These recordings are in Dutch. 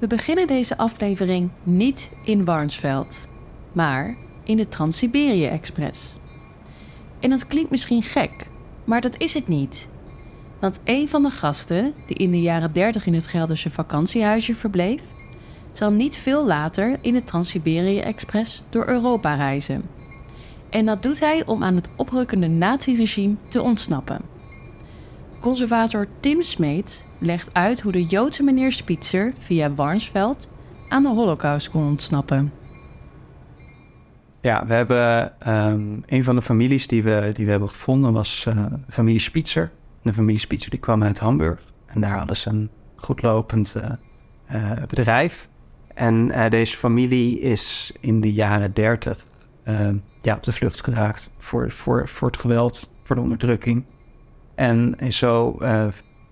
We beginnen deze aflevering niet in Warnsveld, maar in de Trans-Siberië-express. En dat klinkt misschien gek, maar dat is het niet. Want een van de gasten, die in de jaren 30 in het Gelderse vakantiehuisje verbleef, zal niet veel later in de Trans-Siberië-express door Europa reizen. En dat doet hij om aan het oprukkende naziregime te ontsnappen. Conservator Tim Smeet legt uit hoe de Joodse meneer Spitzer via Warnsveld aan de Holocaust kon ontsnappen. Ja, we hebben um, een van de families die we, die we hebben gevonden was uh, familie Spitzer. De familie Spitzer die kwam uit Hamburg en daar hadden ze een goedlopend uh, bedrijf. En deze familie is in de jaren dertig ehm, ja, op de vlucht geraakt voor, voor, voor het geweld, voor de onderdrukking. En zo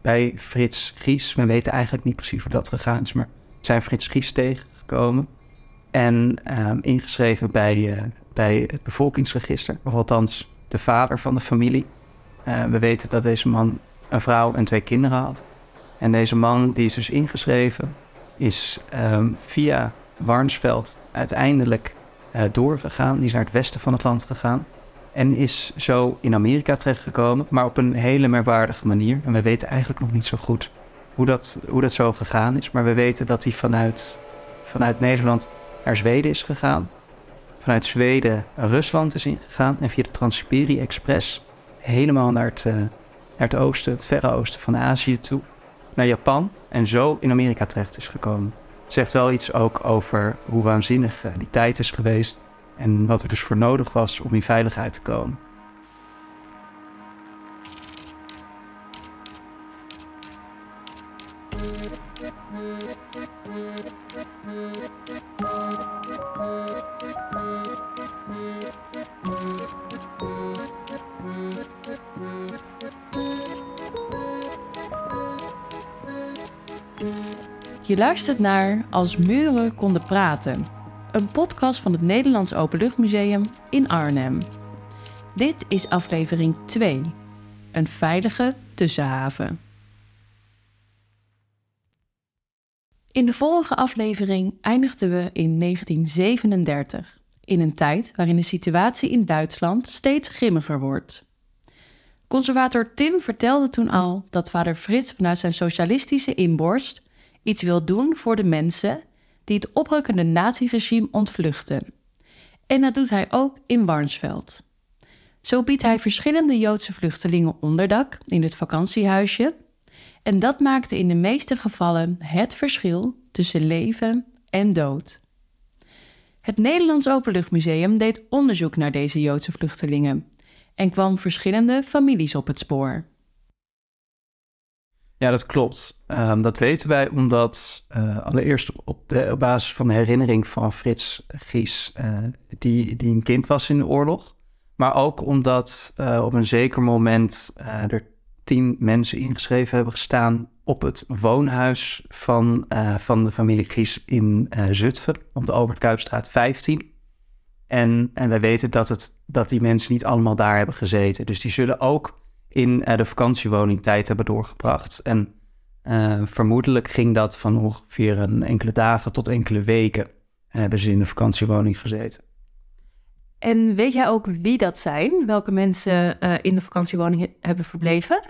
bij Frits Gries. We weten eigenlijk niet precies hoe dat gegaan is, maar zijn Frits Gries tegengekomen. En um, ingeschreven bij, uh, bij het bevolkingsregister, of althans de vader van de familie. Uh, we weten dat deze man een vrouw en twee kinderen had. En deze man, die is dus ingeschreven, is um, via Warnsveld uiteindelijk doorgegaan. Die is naar het westen van het land gegaan. En is zo in Amerika terechtgekomen, maar op een hele merkwaardige manier. En we weten eigenlijk nog niet zo goed hoe dat, hoe dat zo gegaan is. Maar we weten dat hij vanuit, vanuit Nederland naar Zweden is gegaan. Vanuit Zweden Rusland is ingegaan. En via de Trans-Siberië Express helemaal naar het, uh, naar het oosten, het verre oosten van Azië toe. Naar Japan. En zo in Amerika terecht is gekomen. Het zegt wel iets ook over hoe waanzinnig uh, die tijd is geweest en wat er dus voor nodig was om in veiligheid te komen. Je luistert naar Als muren konden praten een podcast van het Nederlands Openluchtmuseum in Arnhem. Dit is aflevering 2, een veilige tussenhaven. In de vorige aflevering eindigden we in 1937, in een tijd waarin de situatie in Duitsland steeds grimmiger wordt. Conservator Tim vertelde toen al dat vader Frits vanuit zijn socialistische inborst iets wil doen voor de mensen die het oprukkende naziregime ontvluchten. En dat doet hij ook in Warnsveld. Zo biedt hij verschillende Joodse vluchtelingen onderdak in het vakantiehuisje. En dat maakte in de meeste gevallen het verschil tussen leven en dood. Het Nederlands Openluchtmuseum deed onderzoek naar deze Joodse vluchtelingen en kwam verschillende families op het spoor. Ja, dat klopt. Um, dat weten wij omdat uh, allereerst op, de, op basis van de herinnering van Frits Gies, uh, die, die een kind was in de oorlog. Maar ook omdat uh, op een zeker moment er tien mensen ingeschreven hebben gestaan op het woonhuis van, van de familie Gies in Zutphen, op de Albert Kuipstraat 15. En, en wij weten dat, het, dat die mensen niet allemaal daar hebben gezeten. Dus die zullen ook in uh, de vakantiewoning tijd hebben doorgebracht. En uh, vermoedelijk ging dat van ongeveer een enkele dagen tot enkele weken hebben ze in de vakantiewoning gezeten. En weet jij ook wie dat zijn? Welke mensen uh, in de vakantiewoning hebben verbleven?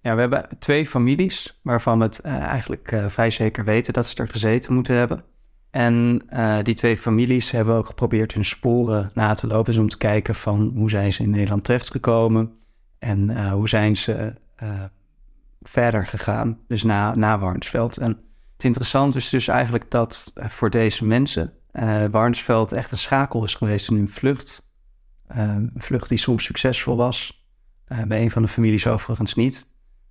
Ja, we hebben twee families waarvan we het eigenlijk vrij zeker weten dat ze er gezeten moeten hebben. En die twee families hebben ook geprobeerd hun sporen na te lopen, dus om te kijken van hoe zijn ze in Nederland terechtgekomen. En uh, hoe zijn ze uh, verder gegaan, dus na, na Warnsveld. En het interessante is dus eigenlijk dat uh, voor deze mensen Warnsveld echt een schakel is geweest in hun vlucht. een vlucht die soms succesvol was, bij een van de families overigens niet.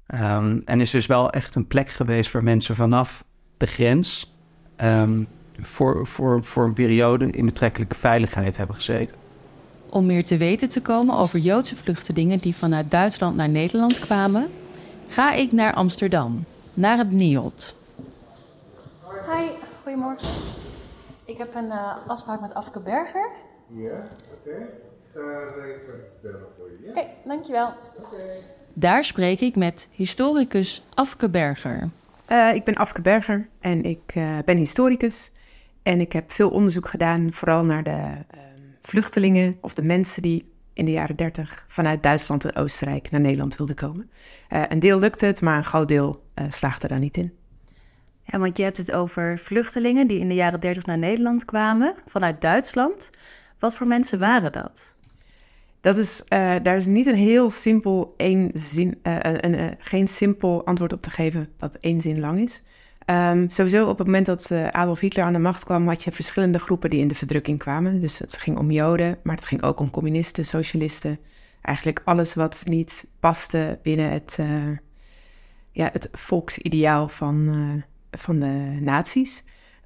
Um, en is dus wel echt een plek geweest waar mensen vanaf de grens um, voor, voor, voor een periode in betrekkelijke veiligheid hebben gezeten. Om meer te weten te komen over Joodse vluchtelingen die vanuit Duitsland naar Nederland kwamen, ga ik naar Amsterdam, naar het NIOD. Hi, goedemorgen. Ik heb een uh, afspraak met Afke Berger. Ja, oké. Okay. Ik ga even bellen voor je. Oké, okay, dankjewel. Okay. Daar spreek ik met historicus Afke Berger. Uh, ik ben Afke Berger en ik uh, ben historicus. En ik heb veel onderzoek gedaan, vooral naar de uh, vluchtelingen of de mensen die in de jaren 30 vanuit Duitsland en Oostenrijk naar Nederland wilden komen. een deel lukte het, maar een groot deel slaagde daar niet in. Ja, want je hebt het over vluchtelingen die in de jaren 30 naar Nederland kwamen vanuit Duitsland. Wat voor mensen waren dat? Dat is, uh, daar is niet een heel simpel één zin, uh, een, uh, geen simpel antwoord op te geven dat één zin lang is. Um, sowieso op het moment dat Adolf Hitler aan de macht kwam, had je verschillende groepen die in de verdrukking kwamen. Dus het ging om Joden, maar het ging ook om communisten, socialisten. Eigenlijk alles wat niet paste binnen het, ja, het volksideaal van, van de nazi's.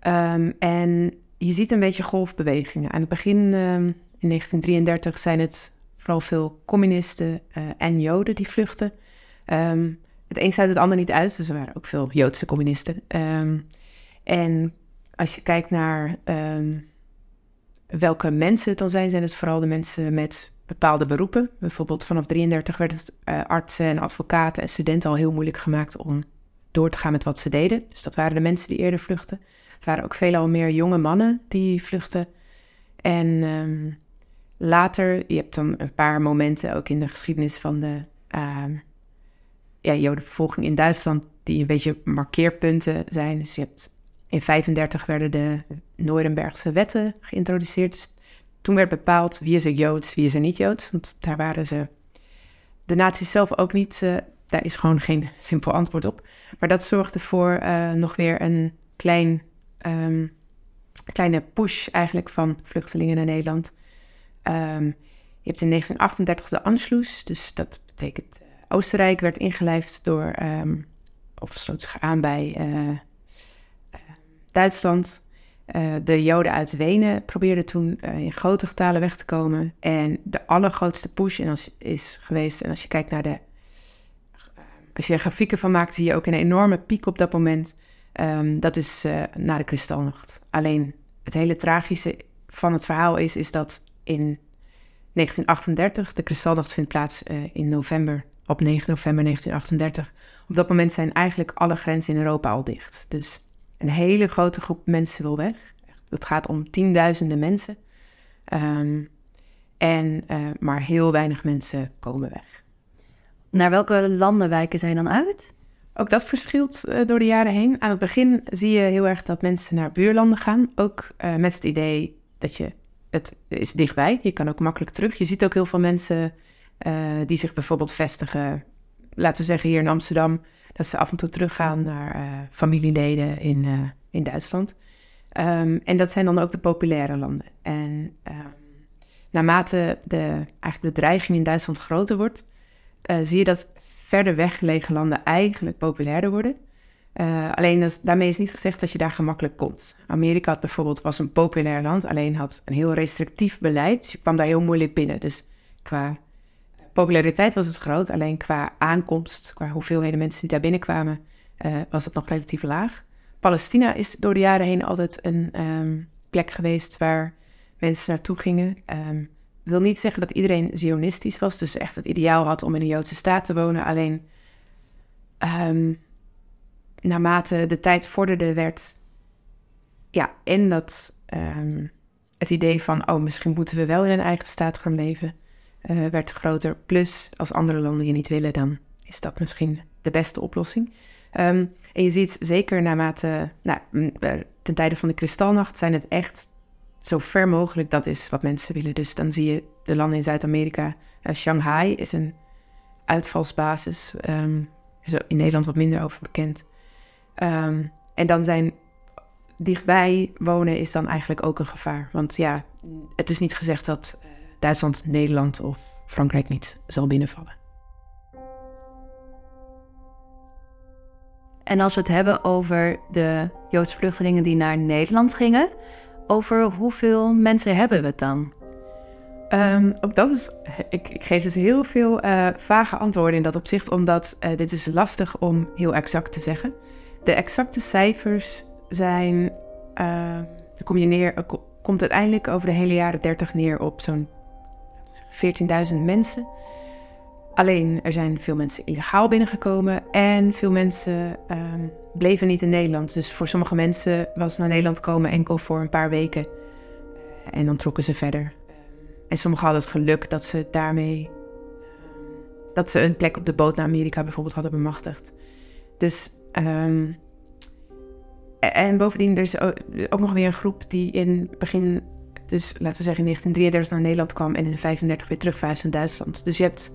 Um, en je ziet een beetje golfbewegingen. Aan het begin, um, in 1933, zijn het vooral veel communisten uh, en Joden die vluchten. Het een sluit het ander niet uit, dus er waren ook veel Joodse communisten. Um, en als je kijkt naar um, welke mensen het dan zijn, zijn het vooral de mensen met bepaalde beroepen. Bijvoorbeeld vanaf 33 werd het uh, artsen en advocaten en studenten al heel moeilijk gemaakt om door te gaan met wat ze deden. Dus dat waren de mensen die eerder vluchten. Het waren ook veelal meer jonge mannen die vluchten. En later, je hebt dan een paar momenten ook in de geschiedenis van de ja, jodenvervolging in Duitsland, die een beetje markeerpunten zijn. Dus je hebt in 35 werden de Nurembergse wetten geïntroduceerd. Dus toen werd bepaald wie is er Joods, wie is er niet Joods. Want daar waren ze, de nazi's zelf ook niet, uh, daar is gewoon geen simpel antwoord op. Maar dat zorgde voor uh, nog weer een klein, um, kleine push eigenlijk van vluchtelingen naar Nederland. Um, je hebt in 1938 de Anschluss, dus dat betekent Oostenrijk werd ingelijfd door, um, of sloot zich aan bij uh, uh, Duitsland. de Joden uit Wenen probeerden toen in grote getalen weg te komen. En de allergrootste push en als, is geweest, en als je kijkt naar de, als je er grafieken van maakt, zie je ook een enorme piek op dat moment. Um, dat is na de Kristalnacht. Alleen het hele tragische van het verhaal is, is dat in 1938. De Kristalnacht vindt plaats uh, in november, op 9 november 1938. Op dat moment zijn eigenlijk alle grenzen in Europa al dicht. Dus een hele grote groep mensen wil weg. Het gaat om tienduizenden mensen. Um, en uh, maar heel weinig mensen komen weg. Naar welke landen wijken zij dan uit? Ook dat verschilt uh, door de jaren heen. Aan het begin zie je heel erg dat mensen naar buurlanden gaan. Ook uh, met het idee dat je het is dichtbij. Je kan ook makkelijk terug. Je ziet ook heel veel mensen die zich bijvoorbeeld vestigen, laten we zeggen hier in Amsterdam, dat ze af en toe teruggaan naar uh, familieleden in, uh, in Duitsland. Um, en dat zijn dan ook de populaire landen. En um, naarmate de, eigenlijk de dreiging in Duitsland groter wordt, zie je dat verder weggelegen landen eigenlijk populairder worden. Uh, alleen dat, daarmee is niet gezegd dat je daar gemakkelijk komt. Amerika had bijvoorbeeld, was een populair land, alleen had een heel restrictief beleid. Dus je kwam daar heel moeilijk binnen. Dus qua populariteit was het groot, alleen qua aankomst, qua hoeveelheden mensen die daar binnenkwamen, uh, was het nog relatief laag. Palestina is door de jaren heen altijd een um, plek geweest waar mensen naartoe gingen. Um, wil niet zeggen dat iedereen zionistisch was, dus echt het ideaal had om in een Joodse staat te wonen. Alleen um, naarmate de tijd vorderde, werd ja, en dat het idee van, oh, misschien moeten we wel in een eigen staat gaan leven, uh, werd groter. Plus, als andere landen je niet willen, dan is dat misschien de beste oplossing. Um, en je ziet zeker naarmate, nou, eh, ten tijde van de kristalnacht, zijn het echt zo ver mogelijk dat is wat mensen willen. Dus dan zie je de landen in Zuid-Amerika. Uh, Shanghai is een uitvalsbasis. Um, is in Nederland wat minder over bekend. Um, en dan zijn dichtbij wonen is dan eigenlijk ook een gevaar. Want ja, het is niet gezegd dat Duitsland, Nederland of Frankrijk niet zal binnenvallen. En als we het hebben over de Joodse vluchtelingen die naar Nederland gingen, over hoeveel mensen hebben we het dan? Um, ook dat is, ik, ik, geef dus heel veel uh, vage antwoorden in dat opzicht, omdat uh, dit is lastig om heel exact te zeggen. De exacte cijfers zijn, uh, kom je neer, komt uiteindelijk over de hele jaren 30 neer op zo'n 14.000 mensen. Alleen er zijn veel mensen illegaal binnengekomen en veel mensen ehm, bleven niet in Nederland. Dus voor sommige mensen was naar Nederland komen enkel voor een paar weken en dan trokken ze verder. En sommigen hadden het geluk dat ze daarmee dat ze een plek op de boot naar Amerika bijvoorbeeld hadden bemachtigd. Dus ehm, en bovendien, er is ook nog weer een groep die in begin, dus laten we zeggen in 1933 naar Nederland kwam en in 35 weer terugverhuisde naar Duitsland. Dus je hebt,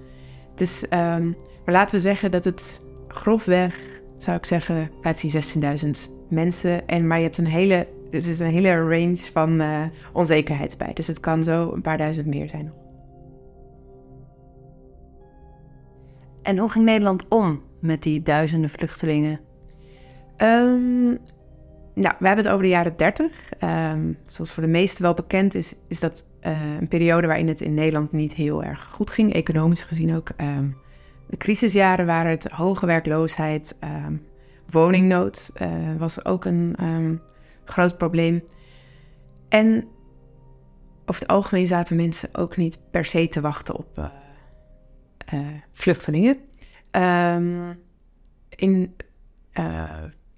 dus, um, maar laten we zeggen dat het grofweg, zou ik zeggen, 15.000, 16.000 mensen. En, maar je hebt een hele, dus er is een hele range van uh, onzekerheid bij. Dus het kan zo een paar duizend meer zijn. En hoe ging Nederland om met die duizenden vluchtelingen? Um, nou, we hebben het over de jaren 30. Ehm, zoals voor de meesten wel bekend is, is dat uh, een periode waarin het in Nederland niet heel erg goed ging, economisch gezien ook. Um, de crisisjaren waren het hoge werkloosheid, um, woningnood uh, was ook een groot probleem. En over het algemeen zaten mensen ook niet per se te wachten op uh, vluchtelingen. in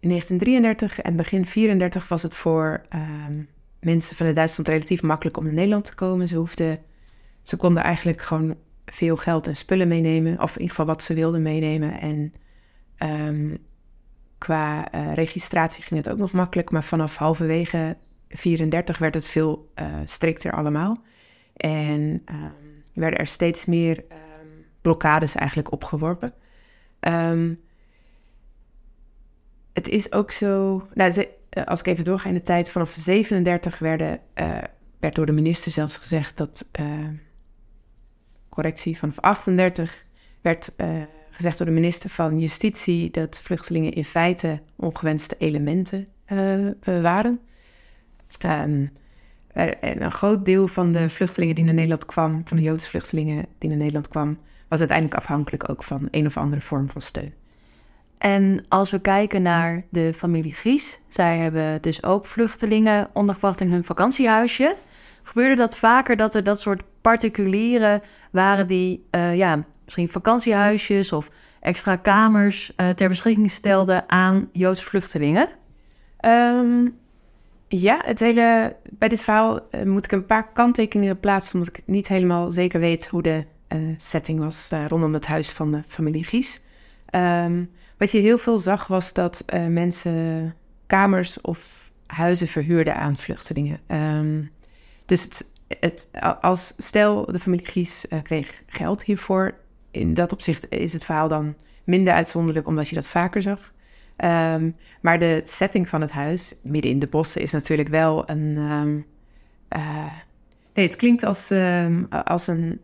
in 1933 en begin 34 was het voor ehm, mensen vanuit Duitsland relatief makkelijk om naar Nederland te komen. Ze, hoefden, ze konden eigenlijk gewoon veel geld en spullen meenemen, of in ieder geval wat ze wilden meenemen. En um, qua uh, registratie ging het ook nog makkelijk, maar vanaf halverwege 34 werd het veel uh, strikter allemaal. En um, werden er steeds meer blokkades eigenlijk opgeworpen. Het is ook zo. Nou, ze, eh, als ik even doorga in de tijd, vanaf 37 werden, uh, werd door de minister zelfs gezegd dat. Uh, correctie, vanaf 38 werd gezegd door de minister van Justitie dat vluchtelingen in feite ongewenste elementen waren. Um, en een groot deel van de vluchtelingen die naar Nederland kwam, van de Joodse vluchtelingen die naar Nederland kwam, was uiteindelijk afhankelijk ook van een of andere vorm van steun. En als we kijken naar de familie Gries, zij hebben dus ook vluchtelingen ondergebracht in hun vakantiehuisje. Gebeurde dat vaker dat er dat soort particulieren waren die uh, ja, misschien vakantiehuisjes of extra kamers uh, ter beschikking stelden aan Joodse vluchtelingen? Um, ja, het hele, bij dit verhaal uh, moet ik een paar kanttekeningen plaatsen, omdat ik niet helemaal zeker weet hoe de setting was rondom het huis van de familie Gies. Um, wat je heel veel zag was dat uh, mensen kamers of huizen verhuurden aan vluchtelingen. Um, dus het, het, als stel de familie Gies uh, kreeg geld hiervoor. In dat opzicht is het verhaal dan minder uitzonderlijk omdat je dat vaker zag. Um, maar de setting van het huis, midden in de bossen, is natuurlijk wel een. Uh, nee, het klinkt als, als, een,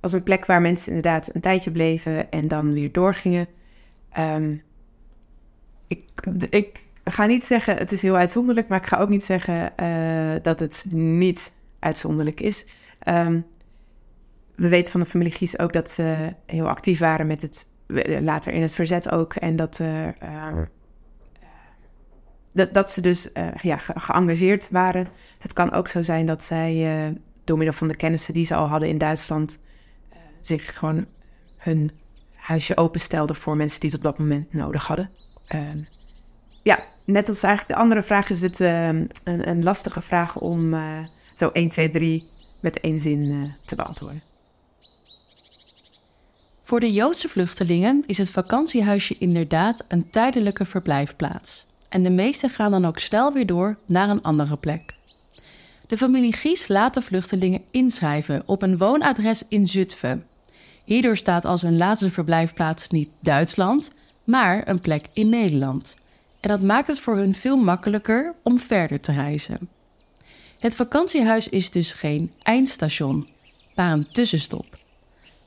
als een plek waar mensen inderdaad een tijdje bleven en dan weer doorgingen. Um, ik, ik ga niet zeggen het is heel uitzonderlijk, maar ik ga ook niet zeggen uh, dat het niet uitzonderlijk is. Um, we weten van de familie Gies ook dat ze heel actief waren met het, later in het verzet ook. En dat, uh, uh, dat, dat ze dus ja, ge geëngageerd waren. Het kan ook zo zijn dat zij door middel van de kennissen die ze al hadden in Duitsland zich gewoon hun huisje openstelde voor mensen die het op dat moment nodig hadden. Uh, ja, net als eigenlijk de andere vraag is het uh, een, een, lastige vraag om uh, zo 1, 2, 3 met één zin eh, te beantwoorden. Voor de Joodse vluchtelingen is het vakantiehuisje inderdaad een tijdelijke verblijfplaats. En de meesten gaan dan ook snel weer door naar een andere plek. De familie Gies laat de vluchtelingen inschrijven op een woonadres in Zutphen, Hierdoor staat als hun laatste verblijfplaats niet Duitsland, maar een plek in Nederland. En dat maakt het voor hun veel makkelijker om verder te reizen. Het vakantiehuis is dus geen eindstation, maar een tussenstop.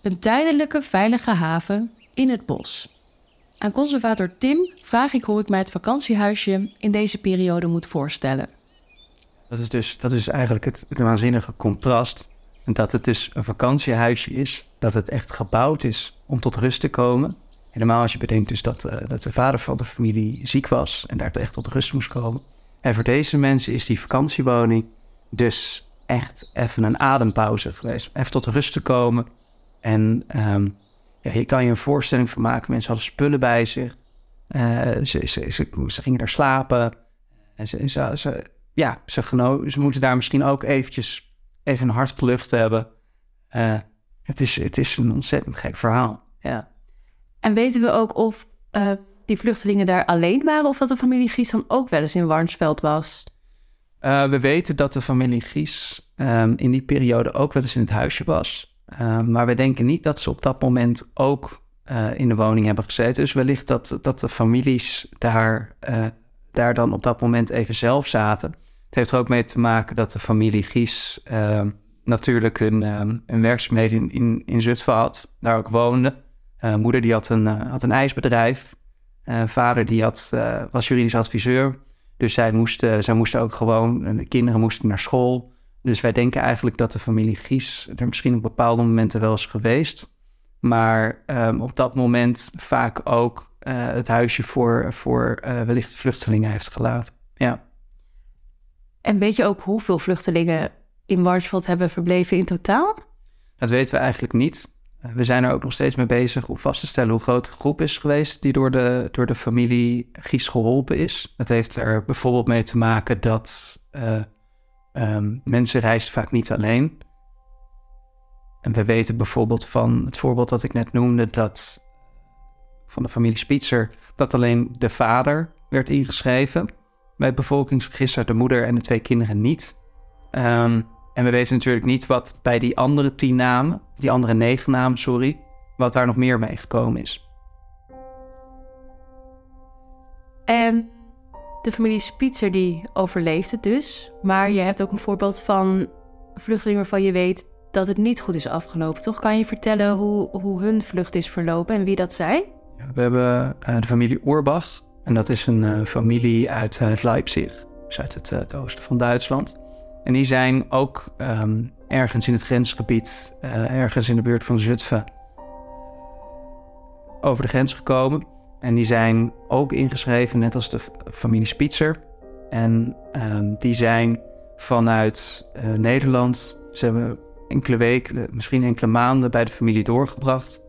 Een tijdelijke veilige haven in het bos. Aan conservator Tim vraag ik hoe ik mij het vakantiehuisje in deze periode moet voorstellen. Dat is dus dat is eigenlijk het, het waanzinnige contrast dat het dus een vakantiehuisje is, dat het echt gebouwd is om tot rust te komen. Helemaal als je bedenkt dus dat, uh, dat de vader van de familie ziek was en daar echt tot rust moest komen. En voor deze mensen is die vakantiewoning dus echt even een adempauze geweest. Even tot rust te komen, En ehm, ja, je kan je een voorstelling van maken. Mensen hadden spullen bij zich. Uh, ze, ze, ze, ze, gingen daar slapen. En ze, ze, ze ja, ze, ze moeten daar misschien ook eventjes even een hartgelucht hebben. Uh, het, is, het is een ontzettend gek verhaal. Ja. En weten we ook of uh, die vluchtelingen daar alleen waren... of dat de familie Gies dan ook wel eens in Warnsveld was? Uh, we weten dat de familie Gies um, in die periode ook wel eens in het huisje was. Um, maar we denken niet dat ze op dat moment ook uh, in de woning hebben gezeten. Dus wellicht dat, dat de families daar, daar dan op dat moment even zelf zaten. Het heeft er ook mee te maken dat de familie Gies natuurlijk een, een werkzaamheden in, in, in Zutphen had, daar ook woonde. moeder die had een, had een ijsbedrijf. vader die had, was juridisch adviseur. Dus zij moesten, zij moesten ook gewoon, de kinderen moesten naar school. Dus wij denken eigenlijk dat de familie Gies er misschien op bepaalde momenten wel is geweest. Maar um, op dat moment vaak ook het huisje voor, voor wellicht vluchtelingen heeft gelaten. Ja. En weet je ook hoeveel vluchtelingen in Warnsveld hebben verbleven in totaal? Dat weten we eigenlijk niet. Uh, we zijn er ook nog steeds mee bezig om vast te stellen hoe groot de groep is geweest die door de, door de familie Gies geholpen is. Dat heeft er bijvoorbeeld mee te maken dat um, mensen reizen vaak niet alleen. En we weten bijvoorbeeld van het voorbeeld dat ik net noemde, dat van de familie Spitzer, dat alleen de vader werd ingeschreven. Bij bevolkingsregister de moeder en de twee kinderen niet. Um, en we weten natuurlijk niet wat bij die andere tien namen, die andere negen namen, sorry, wat daar nog meer mee gekomen is. En de familie Spitzer die overleeft het dus. Maar je hebt ook een voorbeeld van vluchtelingen waarvan je weet dat het niet goed is afgelopen. Toch kan je vertellen hoe, hoe hun vlucht is verlopen en wie dat zijn? We hebben uh, de familie Oerbach. En dat is een uh, familie uit uh, Leipzig. Dus uit het, oosten van Duitsland. En die zijn ook um, ergens in het grensgebied, ergens in de buurt van Zutphen, over de grens gekomen. En die zijn ook ingeschreven, net als de familie Spitzer. En um, die zijn vanuit uh, Nederland, ze hebben enkele weken, misschien enkele maanden bij de familie doorgebracht,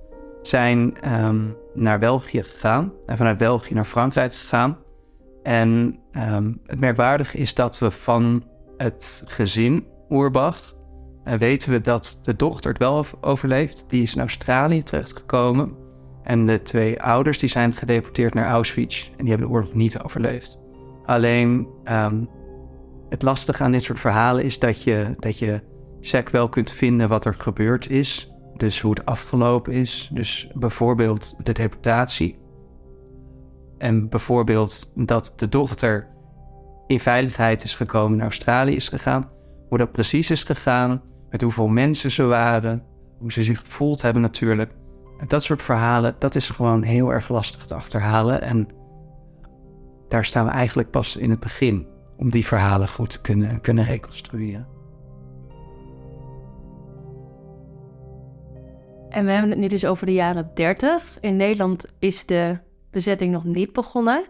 zijn um, naar België gegaan en vanuit België naar Frankrijk gegaan. En het merkwaardige is dat we van het gezin Oerbach uh, weten we dat de dochter het wel overleeft. Die is in Australië terechtgekomen. En de twee ouders die zijn gedeporteerd naar Auschwitz en die hebben de oorlog niet overleefd. Alleen um, het lastige aan dit soort verhalen is dat je, dat je sec wel kunt vinden wat er gebeurd is. Dus hoe het afgelopen is. Dus bijvoorbeeld de deportatie. En bijvoorbeeld dat de dochter in veiligheid is gekomen naar Australië is gegaan. Hoe dat precies is gegaan, met hoeveel mensen ze waren, hoe ze zich gevoeld hebben natuurlijk. Dat soort verhalen, dat is gewoon heel erg lastig te achterhalen. En daar staan we eigenlijk pas in het begin om die verhalen goed te kunnen, kunnen reconstrueren. En we hebben het nu dus over de jaren 30. In Nederland is de bezetting nog niet begonnen.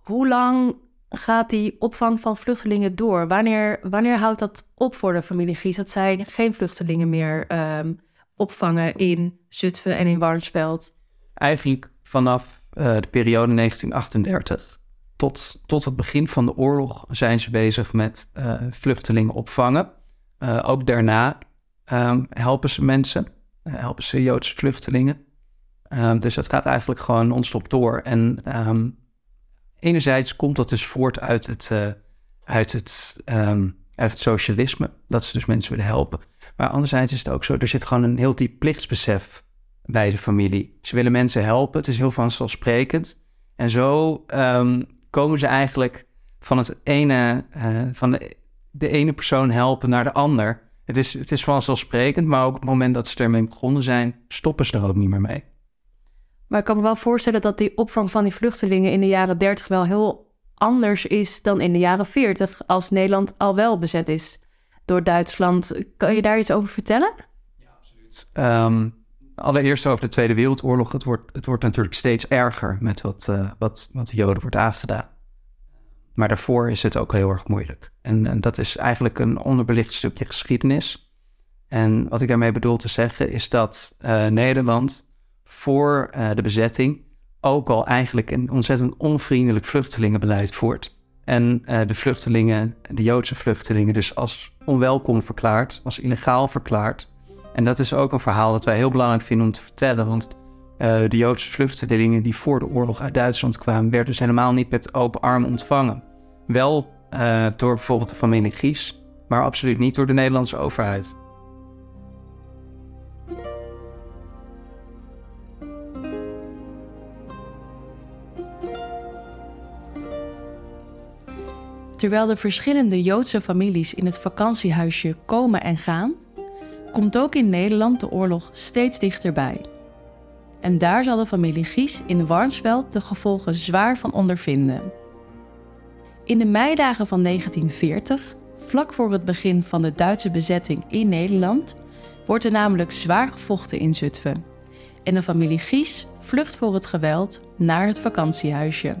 Hoe lang gaat die opvang van vluchtelingen door? Wanneer, wanneer houdt dat op voor de familie Gies? Dat zij geen vluchtelingen meer um, opvangen in Zutphen en in Warnsveld? Eigenlijk vanaf uh, de periode 1938 tot, tot het begin van de oorlog zijn ze bezig met uh, vluchtelingen opvangen. Uh, ook daarna um, helpen ze mensen, helpen ze Joodse vluchtelingen. Um, dus dat gaat eigenlijk gewoon non-stop door. En enerzijds komt dat dus voort uit het, uit het, uit het socialisme, dat ze dus mensen willen helpen. Maar anderzijds is het ook zo, er zit gewoon een heel diep plichtsbesef bij de familie. Ze willen mensen helpen, het is heel vanzelfsprekend. En zo um, komen ze eigenlijk van het ene, uh, van de, de, ene persoon helpen naar de ander. Het is, het is vanzelfsprekend, maar ook op het moment dat ze ermee begonnen zijn, stoppen ze er ook niet meer mee. Maar ik kan me wel voorstellen dat die opvang van die vluchtelingen in de jaren 30 wel heel anders is dan in de jaren 40, als Nederland al wel bezet is door Duitsland. Kan je daar iets over vertellen? Ja, absoluut. Um, allereerst over de Tweede Wereldoorlog. Het wordt, het wordt natuurlijk steeds erger met wat, uh, wat, wat de Joden wordt aangedaan. Maar daarvoor is het ook heel erg moeilijk. En, en dat is eigenlijk een onderbelicht stukje geschiedenis. En wat ik daarmee bedoel te zeggen is dat eh, Nederland voor eh, de bezetting ook al eigenlijk een ontzettend onvriendelijk vluchtelingenbeleid voert. En eh, de vluchtelingen, de Joodse vluchtelingen, dus als onwelkom verklaard, als illegaal verklaard. En dat is ook een verhaal dat wij heel belangrijk vinden om te vertellen. Want de Joodse vluchtelingen die voor de oorlog uit Duitsland kwamen, werden dus helemaal niet met open armen ontvangen. Wel door bijvoorbeeld de familie Gies, maar absoluut niet door de Nederlandse overheid. Terwijl de verschillende Joodse families in het vakantiehuisje komen en gaan, komt ook in Nederland de oorlog steeds dichterbij. En daar zal de familie Gies in Warnsveld de gevolgen zwaar van ondervinden. In de meidagen van 1940, vlak voor het begin van de Duitse bezetting in Nederland, wordt er namelijk zwaar gevochten in Zutphen. En de familie Gies vlucht voor het geweld naar het vakantiehuisje.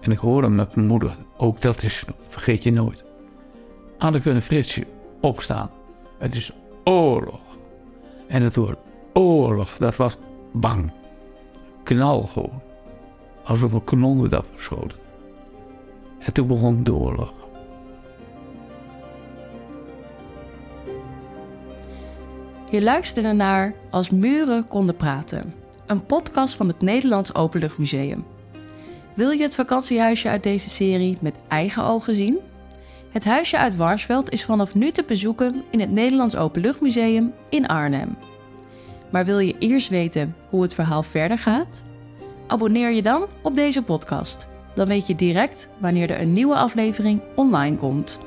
En ik hoorde met mijn moeder, ook dat is, vergeet je nooit. Anneke en Fritsje, opstaan. Het is oorlog. En het woord oorlog, dat was bang. Knal gewoon. Alsof een kanon werd afgeschoten. En toen begon de oorlog. Je luisterde naar Als muren konden praten. Een podcast van het Nederlands Openluchtmuseum. Wil je het vakantiehuisje uit deze serie met eigen ogen zien? Het huisje uit Warsveld is vanaf nu te bezoeken in het Nederlands Openluchtmuseum in Arnhem. Maar wil je eerst weten hoe het verhaal verder gaat? Abonneer je dan op deze podcast. Dan weet je direct wanneer er een nieuwe aflevering online komt.